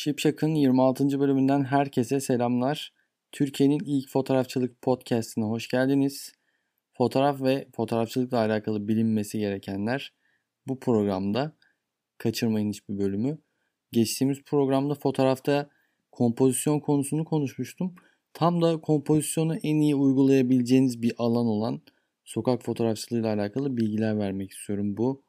Şipşak'ın 26. bölümünden herkese selamlar. Türkiye'nin ilk fotoğrafçılık podcastine hoş geldiniz. Fotoğraf ve fotoğrafçılıkla alakalı bilinmesi gerekenler bu programda. Kaçırmayın hiçbir bölümü. Geçtiğimiz programda fotoğrafta kompozisyon konusunu konuşmuştum. Tam da kompozisyonu en iyi uygulayabileceğiniz bir alan olan sokak fotoğrafçılığıyla alakalı bilgiler vermek istiyorum bu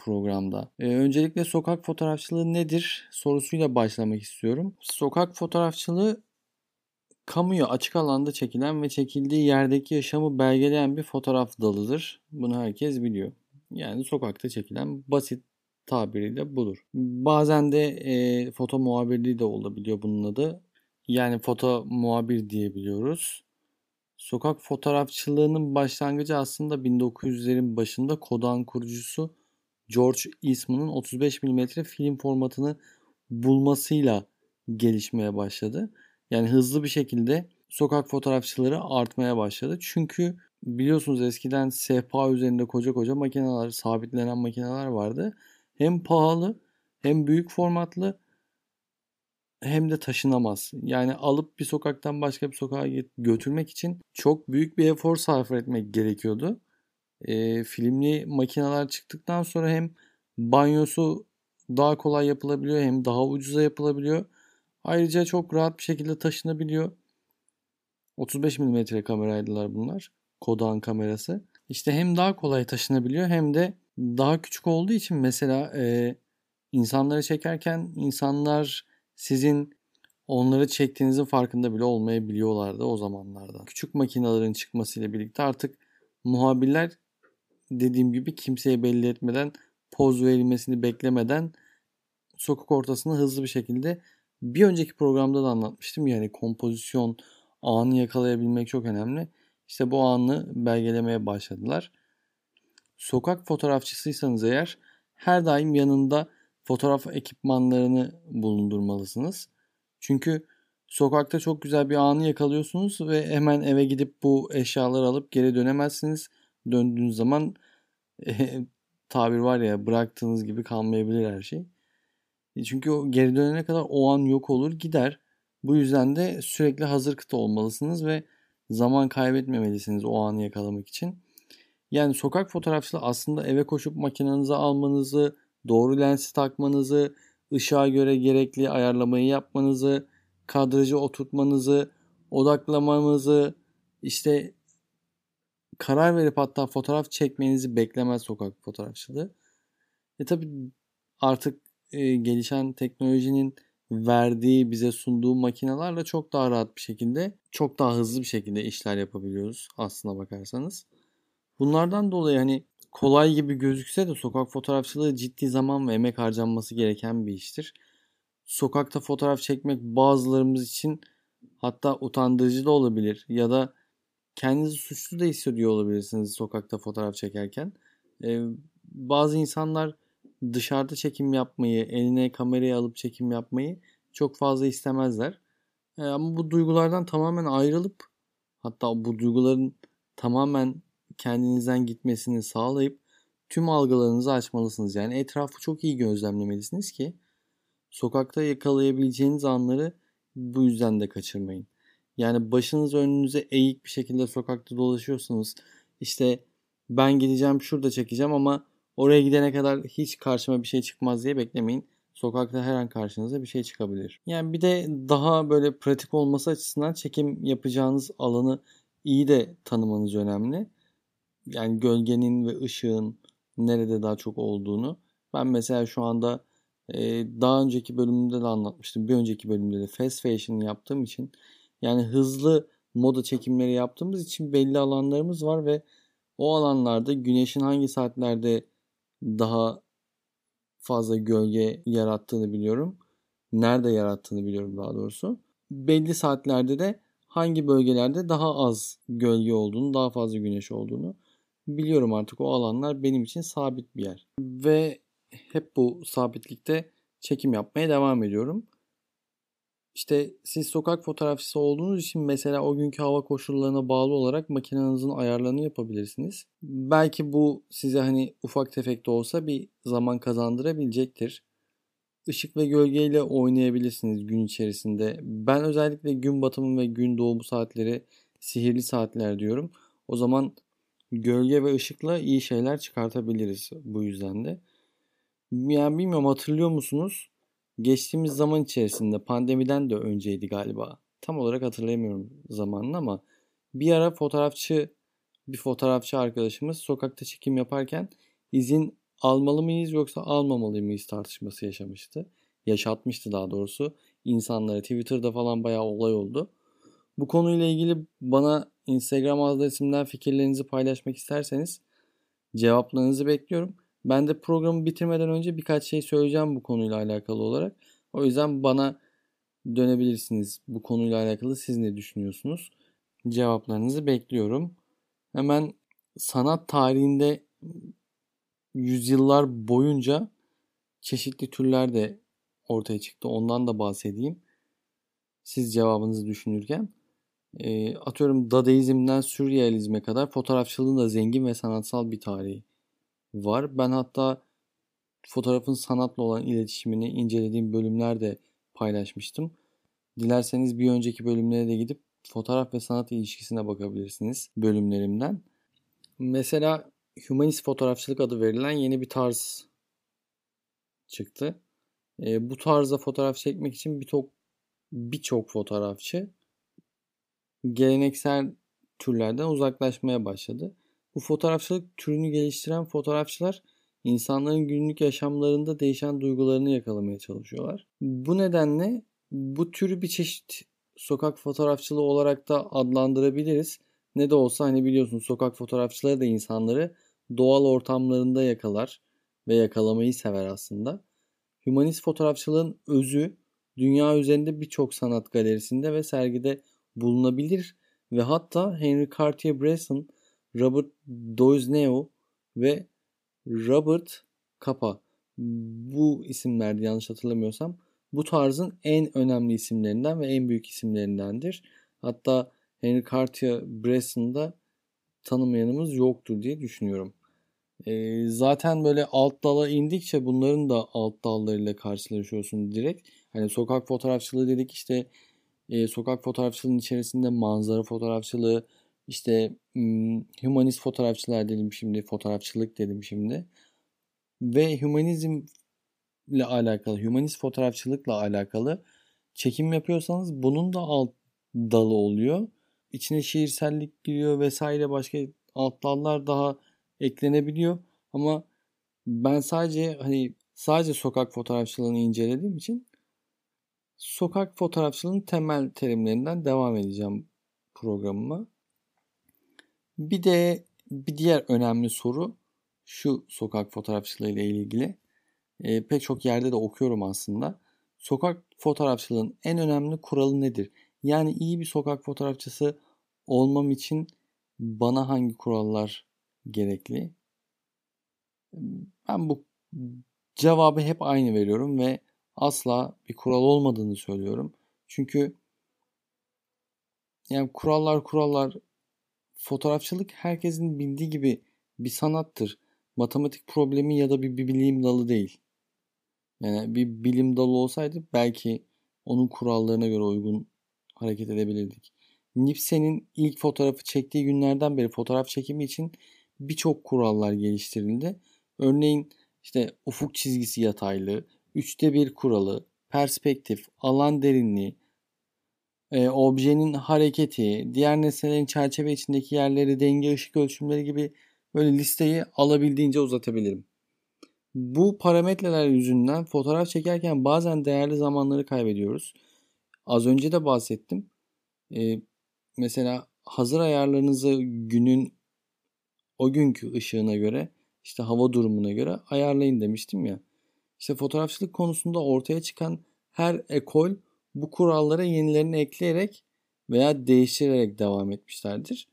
programda. Ee, öncelikle sokak fotoğrafçılığı nedir sorusuyla başlamak istiyorum. Sokak fotoğrafçılığı kamuya açık alanda çekilen ve çekildiği yerdeki yaşamı belgeleyen bir fotoğraf dalıdır. Bunu herkes biliyor. Yani sokakta çekilen basit tabiriyle budur. Bazen de e, foto muhabirliği de olabiliyor bunun adı. Yani foto muhabir diyebiliyoruz. Sokak fotoğrafçılığının başlangıcı aslında 1900'lerin başında Kodan kurucusu George Eastman'ın 35 mm film formatını bulmasıyla gelişmeye başladı. Yani hızlı bir şekilde sokak fotoğrafçıları artmaya başladı. Çünkü biliyorsunuz eskiden sehpa üzerinde koca koca makineler, sabitlenen makineler vardı. Hem pahalı hem büyük formatlı hem de taşınamaz. Yani alıp bir sokaktan başka bir sokağa götürmek için çok büyük bir efor sarf etmek gerekiyordu. E, filmli makineler çıktıktan sonra hem banyosu daha kolay yapılabiliyor hem daha ucuza yapılabiliyor. Ayrıca çok rahat bir şekilde taşınabiliyor. 35 mm kameraydılar bunlar. Kodan kamerası. İşte hem daha kolay taşınabiliyor hem de daha küçük olduğu için mesela e, insanları çekerken insanlar sizin onları çektiğinizin farkında bile olmayabiliyorlardı o zamanlarda. Küçük makinelerin çıkmasıyla birlikte artık muhabirler dediğim gibi kimseye belli etmeden poz verilmesini beklemeden sokak ortasında hızlı bir şekilde bir önceki programda da anlatmıştım yani kompozisyon anı yakalayabilmek çok önemli. İşte bu anı belgelemeye başladılar. Sokak fotoğrafçısıysanız eğer her daim yanında fotoğraf ekipmanlarını bulundurmalısınız. Çünkü sokakta çok güzel bir anı yakalıyorsunuz ve hemen eve gidip bu eşyaları alıp geri dönemezsiniz. Döndüğünüz zaman e, tabir var ya bıraktığınız gibi kalmayabilir her şey. E, çünkü o geri dönene kadar o an yok olur gider. Bu yüzden de sürekli hazır kıta olmalısınız ve zaman kaybetmemelisiniz o anı yakalamak için. Yani sokak fotoğrafçılığı aslında eve koşup makinenizi almanızı, doğru lensi takmanızı, ışığa göre gerekli ayarlamayı yapmanızı, kadrajı oturtmanızı, odaklamanızı, işte karar verip hatta fotoğraf çekmenizi beklemez sokak fotoğrafçılığı. E tabi artık e, gelişen teknolojinin verdiği bize sunduğu makinelerle çok daha rahat bir şekilde çok daha hızlı bir şekilde işler yapabiliyoruz aslına bakarsanız. Bunlardan dolayı hani kolay gibi gözükse de sokak fotoğrafçılığı ciddi zaman ve emek harcanması gereken bir iştir. Sokakta fotoğraf çekmek bazılarımız için hatta utandırıcı da olabilir ya da kendinizi suçlu da hissediyor olabilirsiniz sokakta fotoğraf çekerken. Ee, bazı insanlar dışarıda çekim yapmayı, eline kamerayı alıp çekim yapmayı çok fazla istemezler. Ee, ama bu duygulardan tamamen ayrılıp hatta bu duyguların tamamen kendinizden gitmesini sağlayıp tüm algılarınızı açmalısınız. Yani etrafı çok iyi gözlemlemelisiniz ki sokakta yakalayabileceğiniz anları bu yüzden de kaçırmayın. Yani başınız önünüze eğik bir şekilde sokakta dolaşıyorsunuz. İşte ben gideceğim şurada çekeceğim ama oraya gidene kadar hiç karşıma bir şey çıkmaz diye beklemeyin. Sokakta her an karşınıza bir şey çıkabilir. Yani bir de daha böyle pratik olması açısından çekim yapacağınız alanı iyi de tanımanız önemli. Yani gölgenin ve ışığın nerede daha çok olduğunu. Ben mesela şu anda e, daha önceki bölümümde de anlatmıştım. Bir önceki bölümde de fast fashion yaptığım için yani hızlı moda çekimleri yaptığımız için belli alanlarımız var ve o alanlarda güneşin hangi saatlerde daha fazla gölge yarattığını biliyorum. Nerede yarattığını biliyorum daha doğrusu. Belli saatlerde de hangi bölgelerde daha az gölge olduğunu, daha fazla güneş olduğunu biliyorum artık. O alanlar benim için sabit bir yer. Ve hep bu sabitlikte çekim yapmaya devam ediyorum. İşte siz sokak fotoğrafçısı olduğunuz için mesela o günkü hava koşullarına bağlı olarak makinenizin ayarlarını yapabilirsiniz. Belki bu size hani ufak tefek de olsa bir zaman kazandırabilecektir. ışık ve gölgeyle oynayabilirsiniz gün içerisinde. Ben özellikle gün batımı ve gün doğumu saatleri sihirli saatler diyorum. O zaman gölge ve ışıkla iyi şeyler çıkartabiliriz bu yüzden de. Yani bilmiyorum hatırlıyor musunuz? Geçtiğimiz zaman içerisinde pandemiden de önceydi galiba. Tam olarak hatırlayamıyorum zamanını ama bir ara fotoğrafçı bir fotoğrafçı arkadaşımız sokakta çekim yaparken izin almalı mıyız yoksa almamalı mıyız tartışması yaşamıştı. Yaşatmıştı daha doğrusu. İnsanlara Twitter'da falan bayağı olay oldu. Bu konuyla ilgili bana Instagram adresimden fikirlerinizi paylaşmak isterseniz cevaplarınızı bekliyorum. Ben de programı bitirmeden önce birkaç şey söyleyeceğim bu konuyla alakalı olarak. O yüzden bana dönebilirsiniz bu konuyla alakalı siz ne düşünüyorsunuz? Cevaplarınızı bekliyorum. Hemen sanat tarihinde yüzyıllar boyunca çeşitli türler de ortaya çıktı. Ondan da bahsedeyim. Siz cevabınızı düşünürken. E, atıyorum Dadaizm'den Sürrealizme kadar fotoğrafçılığın da zengin ve sanatsal bir tarihi var. Ben hatta fotoğrafın sanatla olan iletişimini incelediğim bölümlerde paylaşmıştım. Dilerseniz bir önceki bölümlere de gidip fotoğraf ve sanat ilişkisine bakabilirsiniz bölümlerimden. Mesela humanist fotoğrafçılık adı verilen yeni bir tarz çıktı. E, bu tarzda fotoğraf çekmek için birçok birçok fotoğrafçı geleneksel türlerden uzaklaşmaya başladı. Bu fotoğrafçılık türünü geliştiren fotoğrafçılar insanların günlük yaşamlarında değişen duygularını yakalamaya çalışıyorlar. Bu nedenle bu türü bir çeşit sokak fotoğrafçılığı olarak da adlandırabiliriz. Ne de olsa hani biliyorsun sokak fotoğrafçıları da insanları doğal ortamlarında yakalar ve yakalamayı sever aslında. Humanist fotoğrafçılığın özü dünya üzerinde birçok sanat galerisinde ve sergide bulunabilir ve hatta Henry Cartier-Bresson, Robert Doisneau ve Robert Capa bu isimlerdi yanlış hatırlamıyorsam bu tarzın en önemli isimlerinden ve en büyük isimlerindendir. Hatta Henry Cartier-Bresson'da tanımayanımız yoktur diye düşünüyorum. E, zaten böyle alt dala indikçe bunların da alt dallarıyla karşılaşıyorsun direkt. Hani sokak fotoğrafçılığı dedik işte e, sokak fotoğrafçılığının içerisinde manzara fotoğrafçılığı, işte humanist fotoğrafçılar dedim şimdi, fotoğrafçılık dedim şimdi. Ve humanizm ile alakalı, humanist fotoğrafçılıkla alakalı çekim yapıyorsanız bunun da alt dalı oluyor. İçine şiirsellik giriyor vesaire başka alt dallar daha eklenebiliyor. Ama ben sadece hani sadece sokak fotoğrafçılığını incelediğim için sokak fotoğrafçılığının temel terimlerinden devam edeceğim programıma. Bir de bir diğer önemli soru şu sokak fotoğrafçılığı ile ilgili. E, pek çok yerde de okuyorum aslında. Sokak fotoğrafçılığının en önemli kuralı nedir? Yani iyi bir sokak fotoğrafçısı olmam için bana hangi kurallar gerekli? Ben bu cevabı hep aynı veriyorum ve asla bir kural olmadığını söylüyorum. Çünkü yani kurallar kurallar fotoğrafçılık herkesin bildiği gibi bir sanattır. Matematik problemi ya da bir, bilim dalı değil. Yani bir bilim dalı olsaydı belki onun kurallarına göre uygun hareket edebilirdik. Nipsey'nin ilk fotoğrafı çektiği günlerden beri fotoğraf çekimi için birçok kurallar geliştirildi. Örneğin işte ufuk çizgisi yataylı, üçte bir kuralı, perspektif, alan derinliği, e, objenin hareketi, diğer nesnelerin çerçeve içindeki yerleri, denge, ışık ölçümleri gibi böyle listeyi alabildiğince uzatabilirim. Bu parametreler yüzünden fotoğraf çekerken bazen değerli zamanları kaybediyoruz. Az önce de bahsettim. Ee, mesela hazır ayarlarınızı günün o günkü ışığına göre işte hava durumuna göre ayarlayın demiştim ya. İşte fotoğrafçılık konusunda ortaya çıkan her ekol bu kurallara yenilerini ekleyerek veya değiştirerek devam etmişlerdir.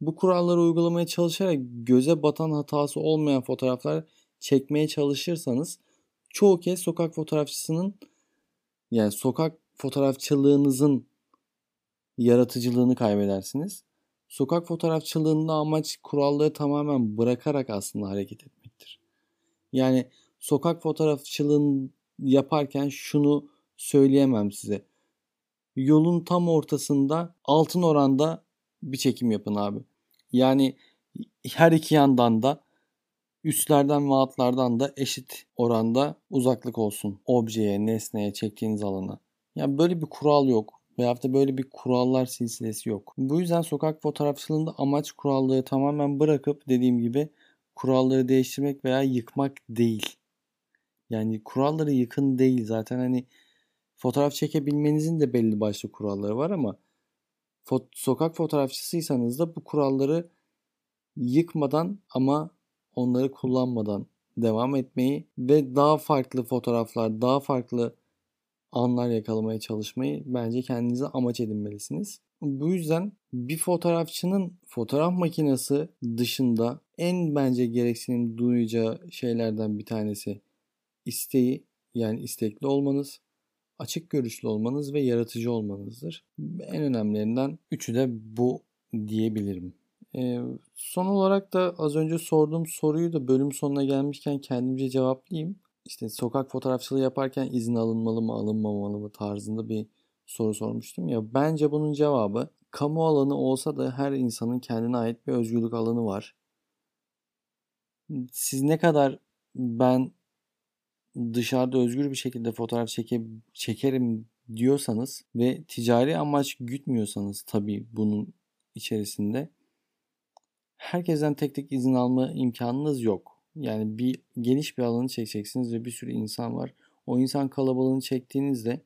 Bu kuralları uygulamaya çalışarak göze batan hatası olmayan fotoğraflar çekmeye çalışırsanız çoğu kez sokak fotoğrafçısının yani sokak fotoğrafçılığınızın yaratıcılığını kaybedersiniz. Sokak fotoğrafçılığında amaç kuralları tamamen bırakarak aslında hareket etmektir. Yani sokak fotoğrafçılığın yaparken şunu söyleyemem size. Yolun tam ortasında altın oranda bir çekim yapın abi. Yani her iki yandan da üstlerden ve altlardan da eşit oranda uzaklık olsun objeye, nesneye, çektiğiniz alana. Yani böyle bir kural yok. Veyahut da böyle bir kurallar silsilesi yok. Bu yüzden sokak fotoğrafçılığında amaç kuralları tamamen bırakıp dediğim gibi kuralları değiştirmek veya yıkmak değil. Yani kuralları yıkın değil. Zaten hani fotoğraf çekebilmenizin de belli başlı kuralları var ama fo- sokak fotoğrafçısıysanız da bu kuralları yıkmadan ama onları kullanmadan devam etmeyi ve daha farklı fotoğraflar, daha farklı anlar yakalamaya çalışmayı bence kendinize amaç edinmelisiniz. Bu yüzden bir fotoğrafçının fotoğraf makinesi dışında en bence gereksinim duyacağı şeylerden bir tanesi isteği yani istekli olmanız, açık görüşlü olmanız ve yaratıcı olmanızdır. En önemlilerinden üçü de bu diyebilirim. Ee, son olarak da az önce sorduğum soruyu da bölüm sonuna gelmişken kendimce cevaplayayım. İşte sokak fotoğrafçılığı yaparken izin alınmalı mı alınmamalı mı tarzında bir soru sormuştum ya. Bence bunun cevabı kamu alanı olsa da her insanın kendine ait bir özgürlük alanı var. Siz ne kadar ben dışarıda özgür bir şekilde fotoğraf çeke, çekerim diyorsanız ve ticari amaç gütmüyorsanız tabii bunun içerisinde herkesten tek tek izin alma imkanınız yok. Yani bir geniş bir alanı çekeceksiniz ve bir sürü insan var. O insan kalabalığını çektiğinizde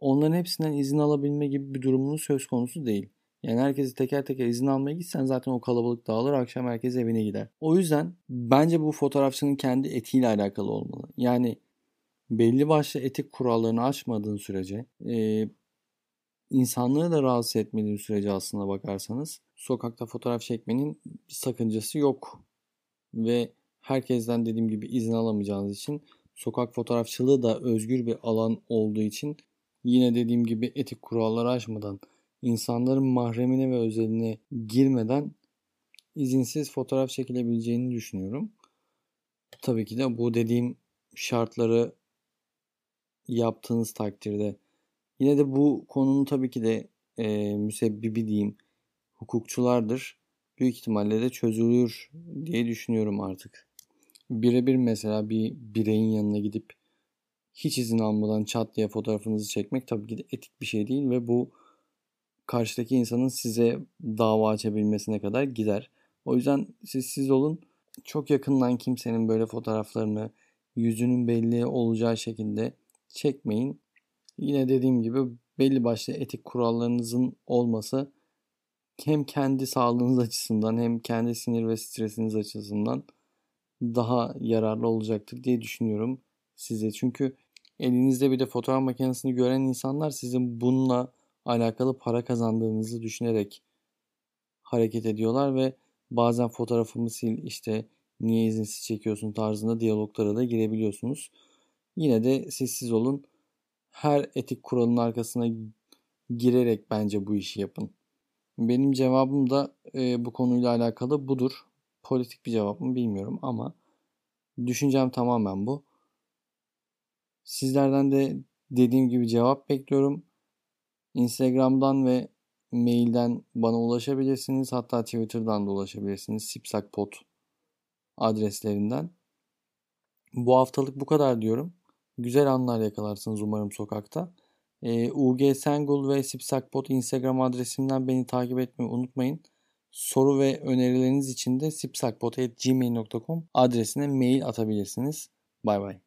onların hepsinden izin alabilme gibi bir durumunuz söz konusu değil. Yani herkesi teker teker izin almaya gitsen zaten o kalabalık dağılır akşam herkes evine gider. O yüzden bence bu fotoğrafçının kendi etiğiyle alakalı olmalı. Yani belli başlı etik kurallarını aşmadığın sürece e, insanlığı da rahatsız etmediğin sürece aslında bakarsanız sokakta fotoğraf çekmenin bir sakıncası yok. Ve herkesten dediğim gibi izin alamayacağınız için sokak fotoğrafçılığı da özgür bir alan olduğu için yine dediğim gibi etik kuralları aşmadan insanların mahremine ve özeline girmeden izinsiz fotoğraf çekilebileceğini düşünüyorum. Tabii ki de bu dediğim şartları yaptığınız takdirde yine de bu konunun tabii ki de e, müsebbibi diyeyim hukukçulardır. Büyük ihtimalle de çözülür diye düşünüyorum artık. Birebir mesela bir bireyin yanına gidip hiç izin almadan çat diye fotoğrafınızı çekmek tabii ki de etik bir şey değil ve bu karşıdaki insanın size dava açabilmesine kadar gider. O yüzden siz siz olun. Çok yakından kimsenin böyle fotoğraflarını yüzünün belli olacağı şekilde çekmeyin. Yine dediğim gibi belli başlı etik kurallarınızın olması hem kendi sağlığınız açısından hem kendi sinir ve stresiniz açısından daha yararlı olacaktır diye düşünüyorum size. Çünkü elinizde bir de fotoğraf makinesini gören insanlar sizin bununla alakalı para kazandığınızı düşünerek hareket ediyorlar ve bazen fotoğrafımı sil işte niye izinsiz çekiyorsun tarzında diyaloglara da girebiliyorsunuz. Yine de sessiz olun. Her etik kuralın arkasına girerek bence bu işi yapın. Benim cevabım da e, bu konuyla alakalı budur. Politik bir cevap mı bilmiyorum ama düşüncem tamamen bu. Sizlerden de dediğim gibi cevap bekliyorum. Instagram'dan ve mailden bana ulaşabilirsiniz. Hatta Twitter'dan da ulaşabilirsiniz. Sipsakpot adreslerinden. Bu haftalık bu kadar diyorum. Güzel anlar yakalarsınız umarım sokakta. E, UG Sengul ve Sipsakpot Instagram adresimden beni takip etmeyi unutmayın. Soru ve önerileriniz için de sipsakpot.gmail.com adresine mail atabilirsiniz. Bay bay.